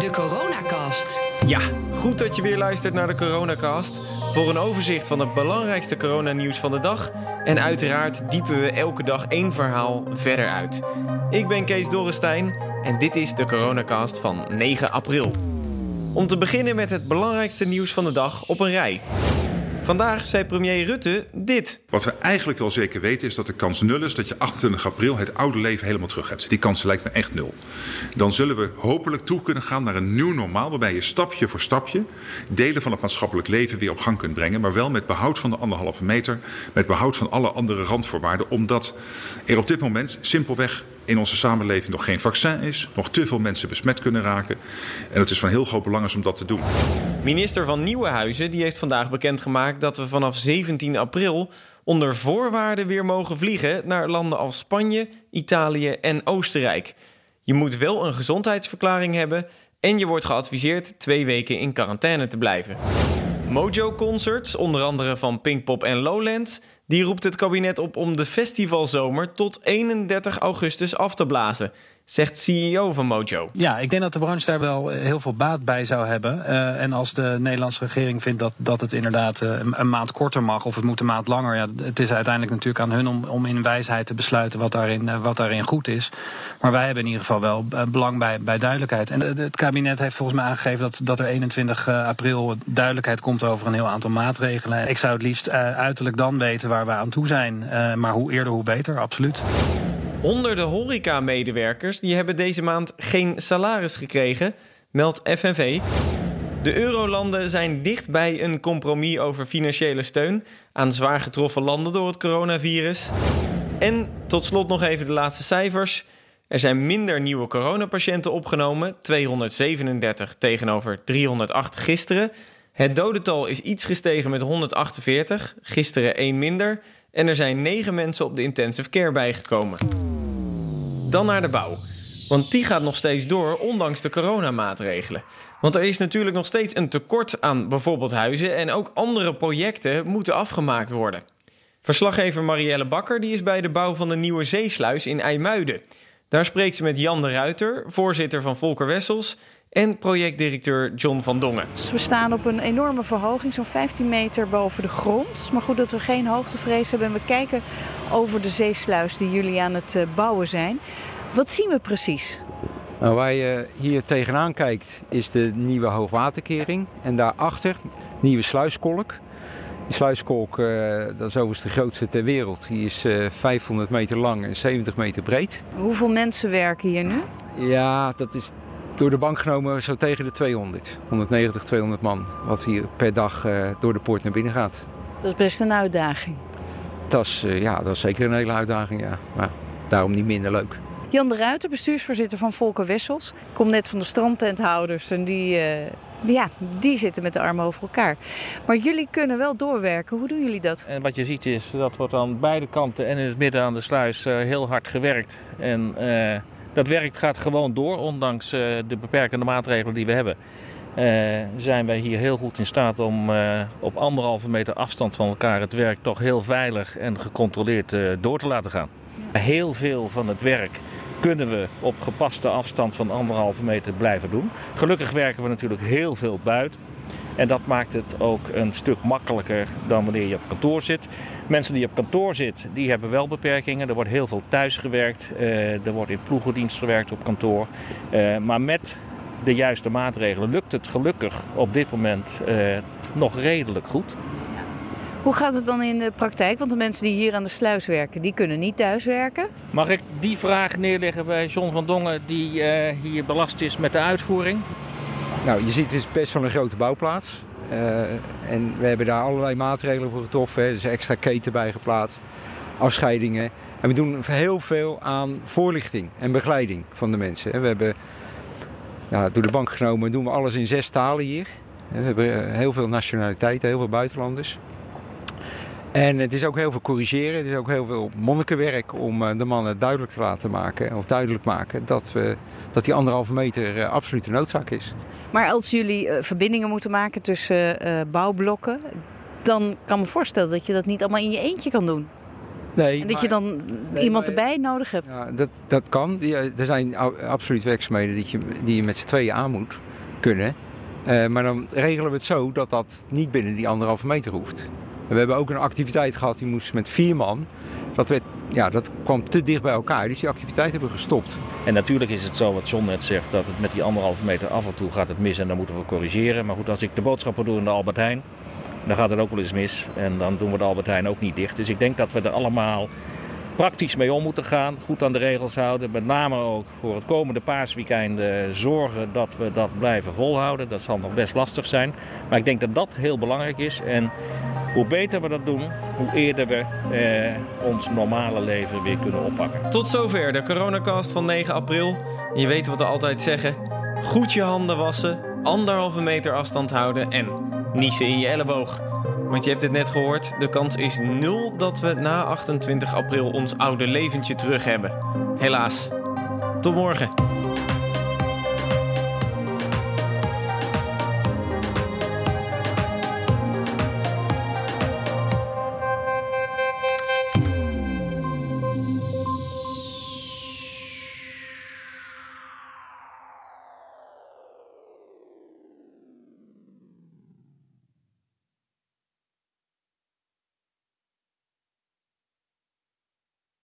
De Coronacast. Ja, goed dat je weer luistert naar de Coronacast. Voor een overzicht van het belangrijkste coronanieuws van de dag. En uiteraard diepen we elke dag één verhaal verder uit. Ik ben Kees Dorrestein en dit is de Coronacast van 9 april. Om te beginnen met het belangrijkste nieuws van de dag op een rij. Vandaag zei premier Rutte dit. Wat we eigenlijk wel zeker weten is dat de kans nul is dat je 28 april het oude leven helemaal terug hebt. Die kans lijkt me echt nul. Dan zullen we hopelijk toe kunnen gaan naar een nieuw normaal waarbij je stapje voor stapje delen van het maatschappelijk leven weer op gang kunt brengen. Maar wel met behoud van de anderhalve meter, met behoud van alle andere randvoorwaarden. Omdat er op dit moment simpelweg in onze samenleving nog geen vaccin is, nog te veel mensen besmet kunnen raken. En het is van heel groot belang om dat te doen. Minister van Nieuwenhuizen die heeft vandaag bekendgemaakt dat we vanaf 17 april onder voorwaarden weer mogen vliegen naar landen als Spanje, Italië en Oostenrijk. Je moet wel een gezondheidsverklaring hebben en je wordt geadviseerd twee weken in quarantaine te blijven. Mojo Concerts, onder andere van Pinkpop en Lowlands, die roept het kabinet op om de festivalzomer tot 31 augustus af te blazen zegt CEO van Mojo. Ja, ik denk dat de branche daar wel heel veel baat bij zou hebben. Uh, en als de Nederlandse regering vindt dat, dat het inderdaad uh, een maand korter mag of het moet een maand langer, ja, het is uiteindelijk natuurlijk aan hun om, om in wijsheid te besluiten wat daarin, wat daarin goed is. Maar wij hebben in ieder geval wel belang bij, bij duidelijkheid. En het kabinet heeft volgens mij aangegeven dat, dat er 21 april duidelijkheid komt over een heel aantal maatregelen. Ik zou het liefst uiterlijk dan weten waar we aan toe zijn. maar hoe eerder, hoe beter, absoluut. Honderden horeca-medewerkers die hebben deze maand geen salaris gekregen, meldt FNV. De eurolanden zijn dicht bij een compromis over financiële steun aan zwaar getroffen landen door het coronavirus. En tot slot nog even de laatste cijfers. Er zijn minder nieuwe coronapatiënten opgenomen, 237 tegenover 308 gisteren. Het dodental is iets gestegen met 148, gisteren één minder. En er zijn 9 mensen op de intensive care bijgekomen. Dan naar de bouw. Want die gaat nog steeds door, ondanks de coronamaatregelen. Want er is natuurlijk nog steeds een tekort aan bijvoorbeeld huizen... en ook andere projecten moeten afgemaakt worden. Verslaggever Marielle Bakker die is bij de bouw van de nieuwe zeesluis in IJmuiden. Daar spreekt ze met Jan de Ruiter, voorzitter van Volker Wessels en projectdirecteur John van Dongen. We staan op een enorme verhoging, zo'n 15 meter boven de grond. Maar goed dat we geen hoogtevrees hebben en we kijken over de zeesluis die jullie aan het eh, bouwen zijn. Wat zien we precies? Nou, waar je hier tegenaan kijkt is de nieuwe hoogwaterkering en daarachter nieuwe sluiskolk. Die sluiskolk, uh, dat is overigens de grootste ter wereld. Die is uh, eh, 500 meter lang en 70 meter breed. Hoeveel mensen werken hier nu? Ja, dat is door de bank genomen zo tegen de 200. 190, 200 man. Wat hier per dag uh, door de poort naar binnen gaat. Dat is best een uitdaging. Dat is, uh, ja, dat is zeker een hele uitdaging, ja. Maar daarom niet minder leuk. Jan de Ruiter, bestuursvoorzitter van Volker Wessels. Komt net van de strandtenthouders en die, uh, ja, die zitten met de armen over elkaar. Maar jullie kunnen wel doorwerken. Hoe doen jullie dat? En wat je ziet is dat wordt aan beide kanten en in het midden aan de sluis heel hard gewerkt. En dat werk gaat gewoon door, ondanks uh, de beperkende maatregelen die we hebben. Uh, zijn wij hier heel goed in staat om uh, op anderhalve meter afstand van elkaar het werk toch heel veilig en gecontroleerd door te laten gaan. Heel veel van het werk kunnen we op gepaste afstand van anderhalve meter blijven doen. Gelukkig werken we natuurlijk heel veel buiten. En dat maakt het ook een stuk makkelijker dan wanneer je op kantoor zit. Mensen die op kantoor zitten, die hebben wel beperkingen. Er wordt heel veel thuis gewerkt. Uh, er wordt in ploegendienst gewerkt op kantoor. Uh, maar met de juiste maatregelen lukt het gelukkig op dit moment uh, nog redelijk goed. Hoe gaat het dan in de praktijk? Want de mensen die hier aan de sluis werken, die kunnen niet thuis werken. Mag ik die vraag neerleggen bij John van Dongen, die hier belast is met de uitvoering? Nou, je ziet het is best wel een grote bouwplaats. Uh, en we hebben daar allerlei maatregelen voor getroffen. Hè. Dus extra keten bij geplaatst, afscheidingen. En we doen heel veel aan voorlichting en begeleiding van de mensen. We hebben ja, door de bank genomen doen we alles in zes talen hier. We hebben eh, heel veel nationaliteiten, heel veel buitenlanders. En het is ook heel veel corrigeren. Het is ook heel veel monnikenwerk om eh, de mannen duidelijk te laten maken. Of duidelijk maken dat, we, dat die anderhalve meter absolute noodzaak is. Maar als jullie uh, verbindingen moeten maken tussen bouwblokken, dan kan ik me voorstellen dat je dat niet allemaal in je eentje kan doen. Nee, en dat maar, je dan nee, iemand maar, erbij nodig hebt. Ja, dat, dat kan. Ja, er zijn absoluut werkzaamheden die je, die je met z'n tweeën aan moet. kunnen. Eh, maar dan regelen we het zo dat dat niet binnen die anderhalve meter hoeft. We hebben ook een activiteit gehad, die moest met vier man. Dat, werd, ja, dat kwam te dicht bij elkaar, dus die activiteit hebben we gestopt. En natuurlijk is het zo wat John net zegt, dat het met die anderhalve meter af en toe gaat het mis en dan moeten we corrigeren. Maar goed, als ik de boodschappen doe in de Albert Heijn, dan gaat het ook wel eens mis. En dan doen we de Albert Heijn ook niet dicht. Dus ik denk dat we er allemaal praktisch mee om moeten gaan. Goed aan de regels houden. Met name ook voor het komende paasweekend zorgen dat we dat blijven volhouden. Dat zal nog best lastig zijn. Maar ik denk dat dat heel belangrijk is. En hoe beter we dat doen, hoe eerder we eh, ons normale leven weer kunnen oppakken. Tot zover de coronacast van 9 april. Je weet wat we altijd zeggen. Goed je handen wassen, anderhalve meter afstand houden en niezen in je elleboog. Want je hebt het net gehoord, de kans is nul dat we na 28 april ons oude leventje terug hebben. Helaas. Tot morgen.